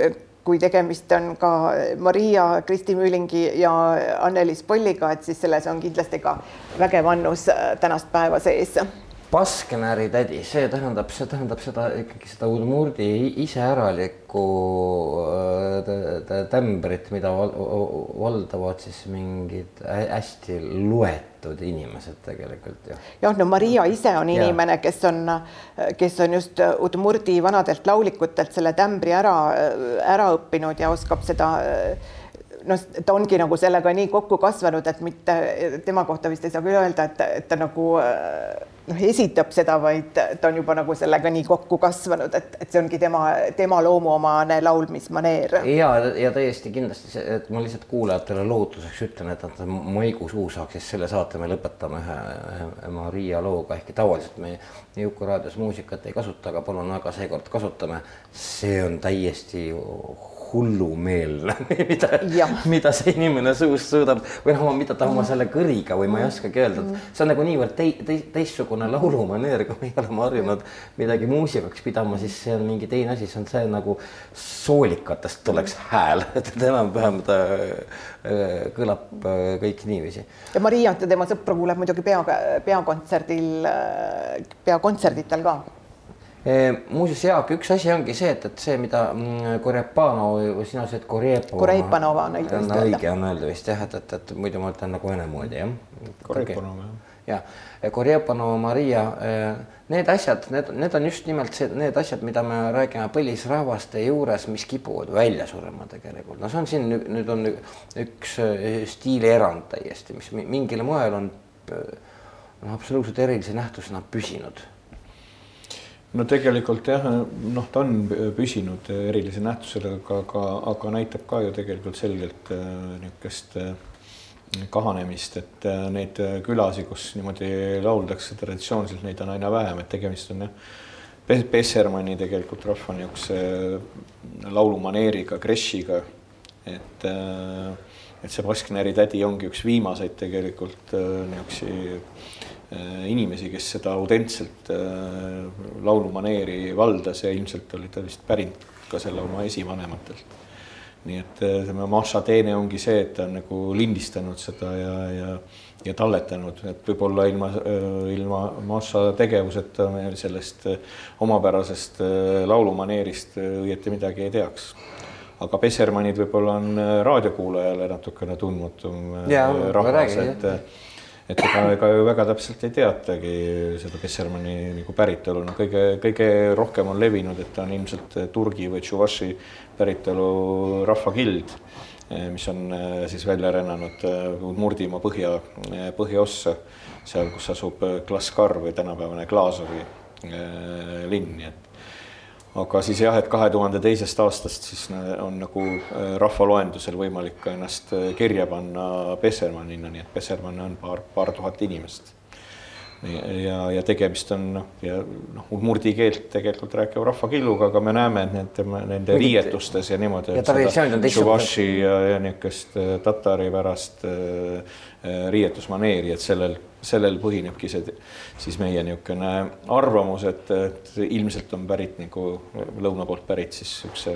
kui tegemist on ka Maria, Kristi Müülingi ja Anneliis Polliga, et siis selles on kindlasti ka vägev annus tänast päeva sees Basknäri tädi, see tähendab, see tähendab seda ikkagi seda udmurdi iseäralikku tämbrit, mida valdavad siis mingid hästi loetud inimesed tegelikult ju. jah, no Maria ise on inimene, kes on, kes on just udmurdi vanadelt laulikutelt selle tämbri ära, ära õppinud ja oskab seda noh, ta ongi nagu sellega nii kokku kasvanud, et mitte tema kohta vist ei saa küll öelda, et, et ta nagu noh, esitab seda, vaid ta on juba nagu sellega nii kokku kasvanud, et, et see ongi tema, tema loomuomane laulmismaneer. ja, ja täiesti kindlasti see, et ma lihtsalt kuulajatele lohutuseks ütlen, et nad maikuus saaks siis selle saate me lõpetame ühe, ühe Maria looga, ehkki tavaliselt me Juku raadios muusikat ei kasuta, aga palun väga seekord kasutame. see on täiesti hullumeelne mida, mida see inimene suust suudab. Või noh, mida ta oma selle kõriga või ma ei oskagi öelda, et see on nagu niivõrd tei, tei, teistsugune laulumaneer, kui me oleme harjunud midagi muusikaks pidama, siis see on mingi teine asi, see on see nagu soolikatest tuleks hääl, et enam-vähem ta äh, kõlab äh, kõik niiviisi. ja Mariat ja tema sõpru kuuleb muidugi pea, peakontserdil, äh, peakontserditel ka muuseas, Jaak, üks asi ongi see, et, et see, mida mm, Korepano või sina ütlesid Korepo. Korepanova on õige vist öelda. õige on öelda vist jah, et, et, et muidu ma ütlen nagu vene moodi jah. Korepanova jah. jah, Korepanova Maria, need asjad, need, need on just nimelt see, need asjad, mida me räägime põlisrahvaste juures, mis kipuvad välja surema tegelikult. no see on siin nüüd on üks stiilierand täiesti, mis mingil moel on noh, absoluutselt erilise nähtusena püsinud no tegelikult jah, noh, ta on püsinud erilise nähtusega, aga, aga, aga näitab ka ju tegelikult selgelt äh, niisugust äh, kahanemist, et äh, neid külasid, kus niimoodi lauldakse traditsiooniliselt, neid on aina vähem, et tegemist on jah, Bessermanni tegelikult rahva niisuguse laulumaneeriga, Kreshiga, et et see Baskneri tädi ongi üks viimaseid tegelikult niisuguseid Äh, inimesi, kes seda autentselt äh, laulumaneeri valdas ja ilmselt oli ta vist pärinud ka selle oma esivanematelt. nii et äh, tema Maša teene ongi see, et ta on nagu lindistanud seda ja, ja, ja talletanud, et võib-olla ilma, ilma Maša tegevuseta me sellest omapärasest laulumaneerist õieti midagi ei teaks aga Pesermannid võib-olla on raadiokuulajale natukene tundmatum rahvas, et et ega, ega ju väga täpselt ei teatagi seda Bessermanni nagu päritolu, no kõige, kõige rohkem on levinud, et ta on ilmselt Turgi või Tšuvaši päritolu rahvakild, mis on siis välja rännanud Murdimaa põhja, põhjaossa, seal, kus asub Klaskar või tänapäevane Glaazovi linn, nii et aga siis jah, et kahe tuhande teisest aastast siis on nagu äh, rahvaloendusel võimalik ennast äh, kirja panna Pessermannina, nii et Pessermann on paar, paar tuhat inimest. ja, ja tegemist on noh, ja noh, udmurdi keelt tegelikult rääkiva rahvakilluga, aga me näeme, et need, nende riietustes ja niimoodi. ja traditsioonid on teistsugused. ja, ja niisugust äh, tatari pärast äh, riietusmaneeri, et sellel sellel põhinebki see siis meie niisugune arvamus, et, et ilmselt on pärit nagu lõuna poolt pärit siis niisuguse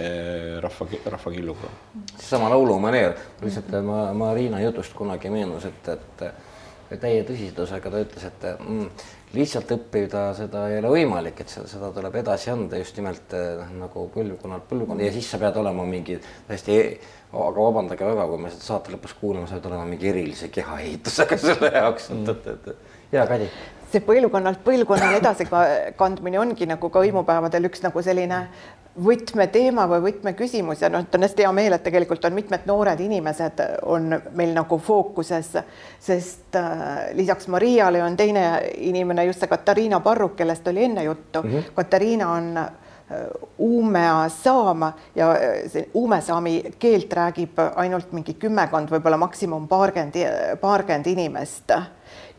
eh, rahva, rahvakilluga. seesama laulumaneer, lihtsalt ma Marina jutust kunagi meenus, et, et täie tõsidusega ta ütles, et mm, lihtsalt õppida seda ei ole võimalik, et seda, seda tuleb edasi anda just nimelt noh, nagu põlvkonnalt põlvkonna ja siis sa pead olema mingi täiesti e aga vabandage väga, kui me seda saate lõpus kuulame, sa pead olema mingi erilise kehaehitusega selle jaoks, et, et, et ja Kadi. see põlvkonnalt põlvkonnale edasikandmine ongi nagu ka hõimupäevadel üks nagu selline võtmeteema või võtmeküsimus ja noh, et on hästi hea meel, et tegelikult on mitmed noored inimesed on meil nagu fookuses, sest äh, lisaks Mariale on teine inimene just see Katariina Parruk, kellest oli enne juttu mm. -hmm. Katariina on Uumea saama ja äh, see uumesaami keelt räägib ainult mingi kümmekond, võib-olla maksimum paarkümmend, paarkümmend inimest.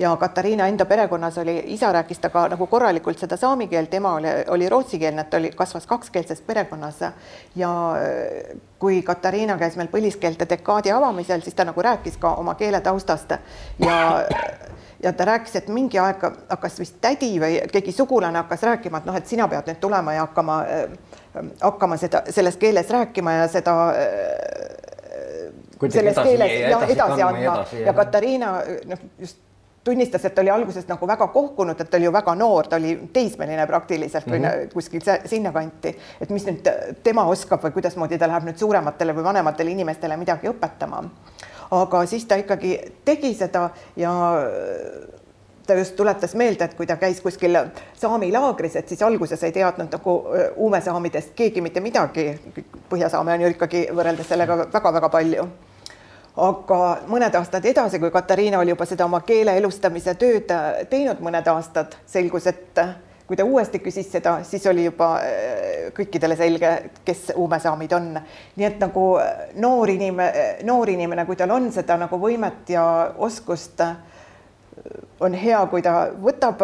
Ja Katariina enda perekonnas oli, isa rääkis temaga nagu korralikult seda saami keelt, ema oli, oli rootsikeelne, et ta oli, kasvas kakskeelses perekonnas. Ja äh, kui Katariina käis meil põliskeelte dekaadi avamisel, siis ta nagu rääkis ka oma keele taustast. Ja ja ta rääkis, et mingi aeg hakkas vist tädi või keegi sugulane hakkas rääkima, et noh, et sina pead nüüd tulema ja hakkama, hakkama seda selles keeles rääkima ja seda Kuidagi selles edasi- keeles ja edasi edasi andma. edasi, jah. ja Katariina noh, just tunnistas, et oli alguses nagu väga kohkunud, et oli ju väga noor, ta oli teismeline praktiliselt või mm -hmm. kuskil sinnakanti, et mis nüüd tema oskab või kuidasmoodi ta läheb nüüd suurematele või vanematele inimestele midagi õpetama. aga siis ta ikkagi tegi seda ja ta just tuletas meelde, et kui ta käis kuskil saami laagris, et siis alguses ei teadnud nagu uumesaamidest keegi mitte midagi. Põhjasaame on ju ikkagi võrreldes sellega väga-väga palju aga mõned aastad edasi, kui Katariina oli juba seda oma keele elustamise tööd teinud mõned aastad, selgus, et kui ta uuesti küsis seda, siis oli juba äh, kõikidele selge, kes uumesaamid on. nii et nagu noor inimene, noor inimene, kui tal on seda nagu võimet ja oskust, on hea, kui ta võtab,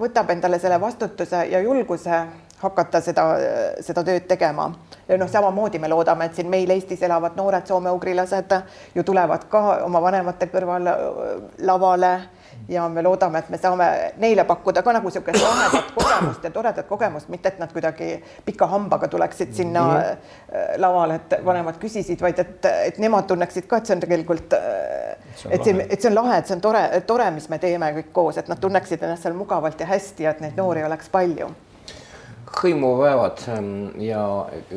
võtab endale selle vastutuse ja julguse hakata seda, seda tööd tegema. ja noh, samamoodi me loodame, et siin meil Eestis elavad noored soome-ugrilased ju tulevad ka oma vanemate kõrval lavale ja me loodame, et me saame neile pakkuda ka nagu niisugust lahedat kogemust ja toredat kogemust, mitte et nad kuidagi pika hambaga tuleksid sinna mm -hmm. lavale, et vanemad küsisid, vaid et, et nemad tunneksid ka, et see on tegelikult, et see, et see on lahe, et see on tore, tore, mis me teeme kõik koos, et nad tunneksid ennast seal mugavalt ja hästi ja et neid noori oleks palju hõimupäevad ja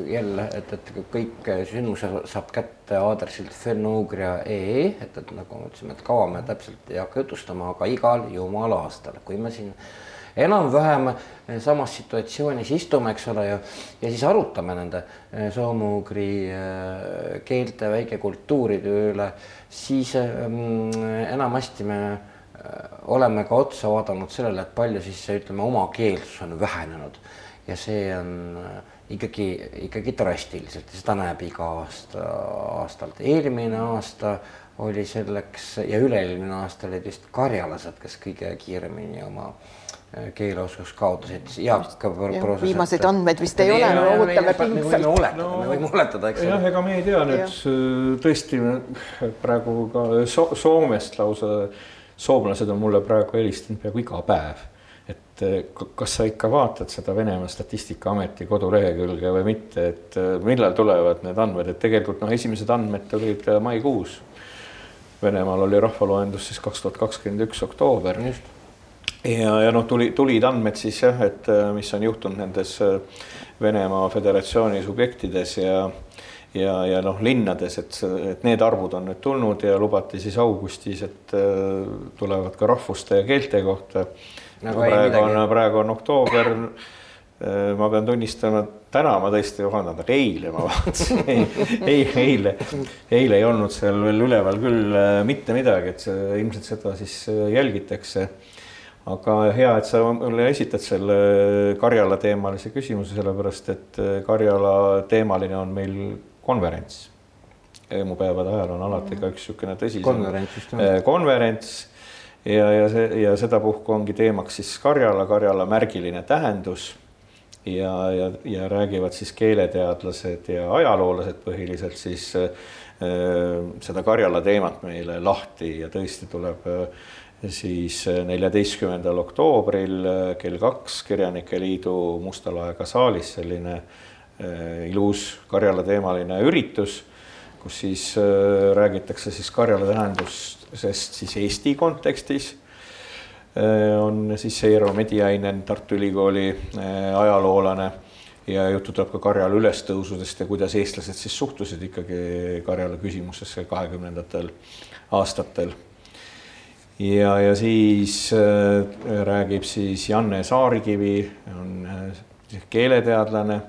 jälle, et, et kõik sündmuse saab kätte aadressilt fenugria.ee, et, et nagu me ütlesime, et kaua me täpselt ei hakka jutustama, aga igal jumala aastal, kui me siin enam-vähem samas situatsioonis istume, eks ole ju, ja siis arutame nende soome-ugri äh, keelte väikekultuuride üle, siis ähm, enamasti me äh, oleme ka otsa vaadanud sellele, et palju siis ütleme, omakeelsus on vähenenud ja see on äh, ikkagi, ikkagi drastiliselt ja seda näeb iga aasta, aastalt. eelmine aasta oli selleks ja üle-eelmine aasta olid vist karjalased, kes kõige kiiremini oma äh, keeleoskust kaotasid. Jaak proovis. viimaseid andmeid vist ei ole, me ootame pingsalt. me võime oletada, eks ole. jah, ega me ei tea nüüd äh, tõesti praegu ka so Soomest lausa, soomlased on mulle praegu helistanud peaaegu iga päev et kas sa ikka vaatad seda Venemaa Statistikaameti kodulehekülge või mitte, et millal tulevad need andmed, et tegelikult noh, esimesed andmed tulid eh, maikuus. Venemaal oli rahvaloendus siis kaks tuhat kakskümmend üks oktoober. ja, ja noh, tuli, tulid andmed siis jah, et mis on juhtunud nendes Venemaa Föderatsiooni subjektides ja ja, ja noh, linnades, et, et need arvud on nüüd tulnud ja lubati siis augustis, et tulevad ka rahvuste ja keelte kohta nagu praegu on, praegu on oktoober. Äh, ma pean tunnistama, täna ma tõesti vabandan, aga eile ma vaatasin. Ei, ei, eile, eile ei olnud seal veel üleval küll äh, mitte midagi, et see ilmselt seda siis äh, jälgitakse. Aga hea, et sa mulle esitad selle Karjala teemalise küsimuse, sellepärast et Karjala teemaline on meil konverents. emupäevade ajal on alati ka üks niisugune tõsisem konverents, konverents ja, ja see ja sedapuhku ongi teemaks siis Karjala, Karjala märgiline tähendus. Ja, ja, ja räägivad siis keeleteadlased ja ajaloolased põhiliselt siis äh, seda Karjala teemat meile lahti. Ja tõesti tuleb äh, siis neljateistkümnendal oktoobril äh, kell kaks Kirjanike Liidu Musta laega saalis selline äh, ilus Karjala teemaline üritus, kus siis äh, räägitakse siis Karjala tähendust sest siis Eesti kontekstis äh, on siis Eero Mediainen, Tartu Ülikooli äh, ajaloolane ja juttu tuleb ka Karjala ülestõusudest ja kuidas eestlased siis suhtusid ikkagi Karjala küsimusesse kahekümnendatel aastatel. ja, ja siis räägib siis Janne Saarikivi, on keeleteadlane,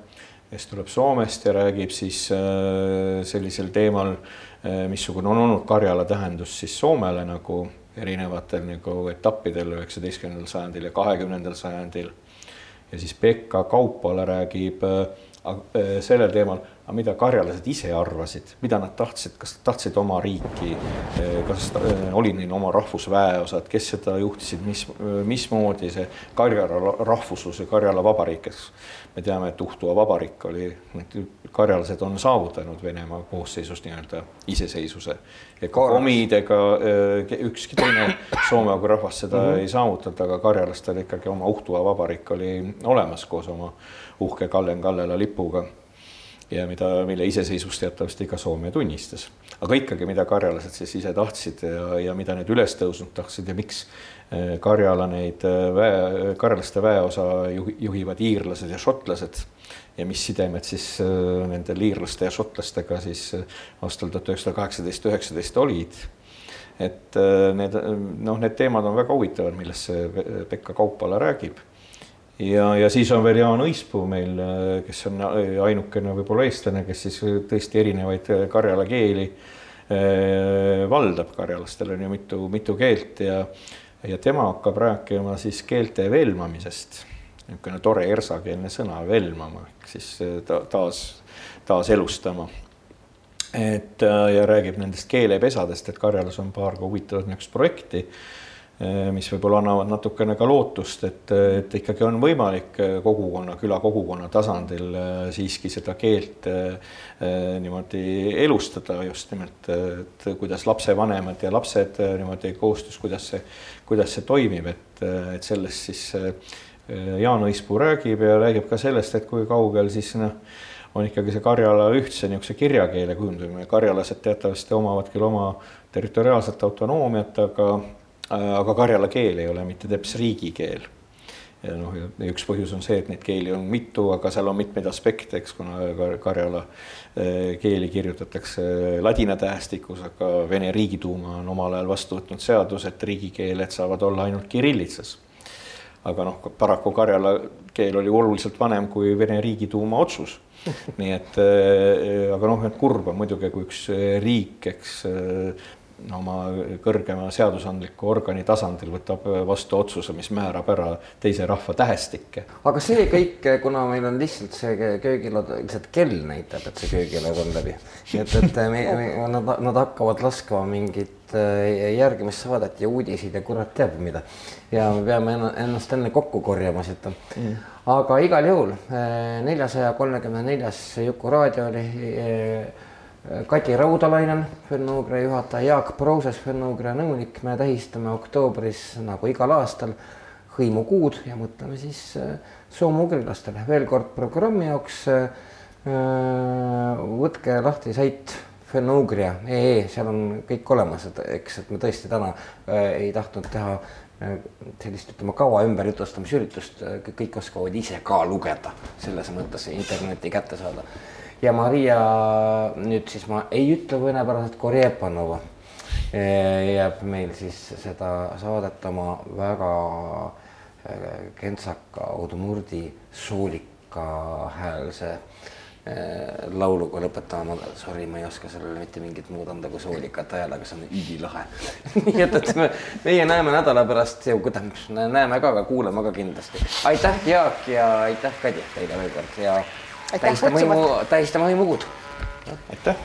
kes tuleb Soomest ja räägib siis äh, sellisel teemal äh, missugune on olnud Karjala tähendus siis Soomele nagu erinevatel nagu etappidel üheksateistkümnendal sajandil ja kahekümnendal sajandil. ja siis Pekka Kaupala räägib äh sellel teemal, aga mida karjalased ise arvasid, mida nad tahtsid, kas tahtsid oma riiki, kas oli neil oma rahvusväeosad, kes seda juhtisid, mis, mismoodi see Karjala rahvuslus ja Karjala vabariik, eks? Me teame, et Uhtua vabariik oli, karjalased on saavutanud Venemaa koosseisus nii-öelda iseseisvuse. ega komidega ükski teine soome rahvas seda mm -hmm. ei saavutanud, aga karjalastel ikkagi oma Uhtua vabariik oli olemas koos oma uhke Kallen Kallela lipuga ja mida, mille iseseisvust teatavasti ka Soome tunnistas. aga ikkagi, mida karjalased siis ise tahtsid ja, ja mida need ülestõusnud tahtsid ja miks eh, Karjala neid eh, väe, karjalaste väeosa juhivad iirlased ja šotlased ja mis sidemed siis eh, nendel iirlaste ja šotlastega siis aastal tuhat üheksasada kaheksateist, üheksateist olid. et need noh, need teemad on väga huvitavad, millest see Pekka Kaupala räägib ja, ja siis on veel Jaan Õispuu meil, kes on ainukene võib-olla eestlane, kes siis tõesti erinevaid karjala keeli eh, valdab, karjalastel on ju mitu, mitu keelt ja, ja tema hakkab rääkima siis keelte velmamisest. niisugune tore ersakeelne sõna, velmama, ehk siis eh, ta, taas, taaselustama. et ja räägib nendest keelepesadest, et Karjalas on paar ka huvitavat niisugust projekti Eh, mis võib-olla annavad natukene ka lootust, et, et ikkagi on võimalik eh, kogukonna, küla kogukonna tasandil eh, siiski seda keelt niimoodi elustada just nimelt, et kuidas lapsevanemad ja lapsed niimoodi koostöös, kuidas see, kuidas see toimib, et, et sellest siis Jaan Õispuu räägib ja räägib ka sellest, et kui kaugel siis noh, on ikkagi see Karjala ühtse niisuguse kirjakeele kujundamine, karjalased teatavasti omavad küll oma territoriaalset autonoomiat, aga aga karjala keel ei ole mitte teps riigikeel. ja noh, üks põhjus on see, et neid keeli on mitu, aga seal on mitmeid aspekte, eks, kuna karjala eh, keeli kirjutatakse ladina tähestikus, aga Vene Riigiduuma on omal ajal vastu võtnud seaduse, et riigikeeled saavad olla ainult kirillitsas aga noh, paraku karjala keel oli oluliselt vanem kui Vene Riigiduuma otsus. nii et äh, aga noh, et kurb on muidugi, kui üks riik, eks äh, oma kõrgema seadusandliku organi tasandil võtab vastu otsuse, mis määrab ära teise rahva tähestikke. aga see kõik, kuna meil on lihtsalt see köögilaud, lihtsalt kell näitab, et see köögilaud on läbi. et, et me, me, nad, nad hakkavad laskma mingit äh, järgimissaadet ja uudiseid ja kurat teab mida. ja me peame ennast enne kokku korjama siit mm.. aga igal juhul äh, neljasaja kolmekümne neljas Juku raadio oli äh, Kati Raudalainen, Fennoogre juhataja, Jaak Prouses, Fennoogre nõunik, me tähistame oktoobris nagu igal aastal hõimukuud ja mõtleme siis äh, soome-ugrilastele. veel kord programmi jaoks äh, võtke lahti sait fennoogria.ee, seal on kõik olemas, et eks, et me tõesti täna äh, ei tahtnud teha sellist, ütleme, kaua ümberjutustamisüritust, kõik oskavad ise ka lugeda, selles mõttes interneti kätte saada ja Maria, nüüd siis ma ei ütle venepäraselt, Korjepanova jääb meil siis seda saadet oma väga äh, kentsaka Udmurdi soolika häälse äh, lauluga lõpetama, ma, sorry, ma ei oska sellele mitte mingit muud anda kui soolikat hääl, aga see on ülilahe. Nii et, et me, meie näeme nädala pärast, tähendab, näeme ka, aga kuuleme ka kindlasti. aitäh, Jaak ja aitäh, Kadi, teile veel kord ja tähistame hõimu, tähistame hõimukuud. aitäh.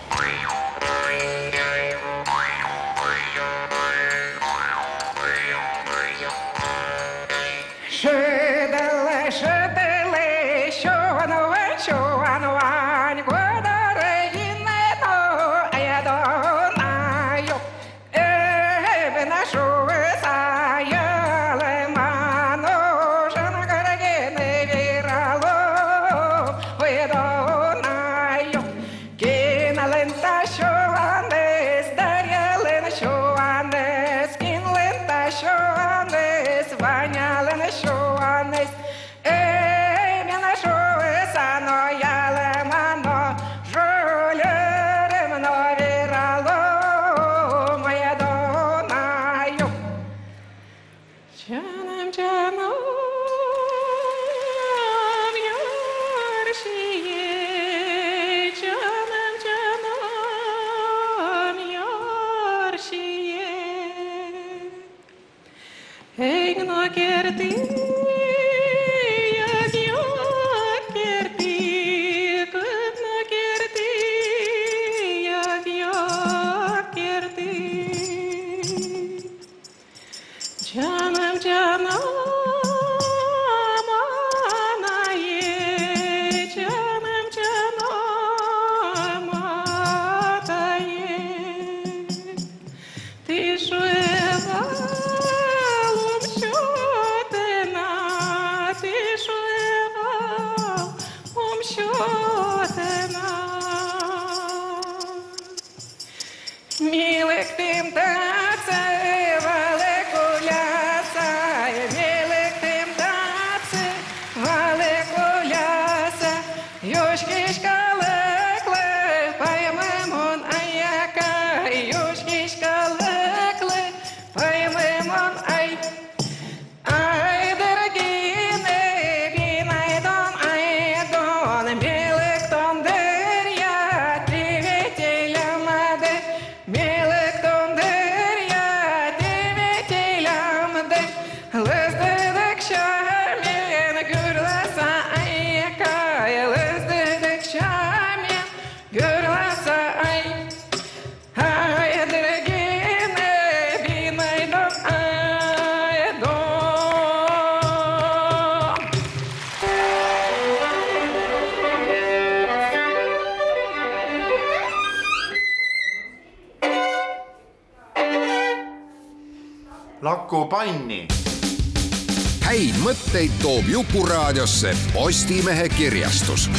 Mõtteid toob Jukuraadiosse Postimehe kirjastus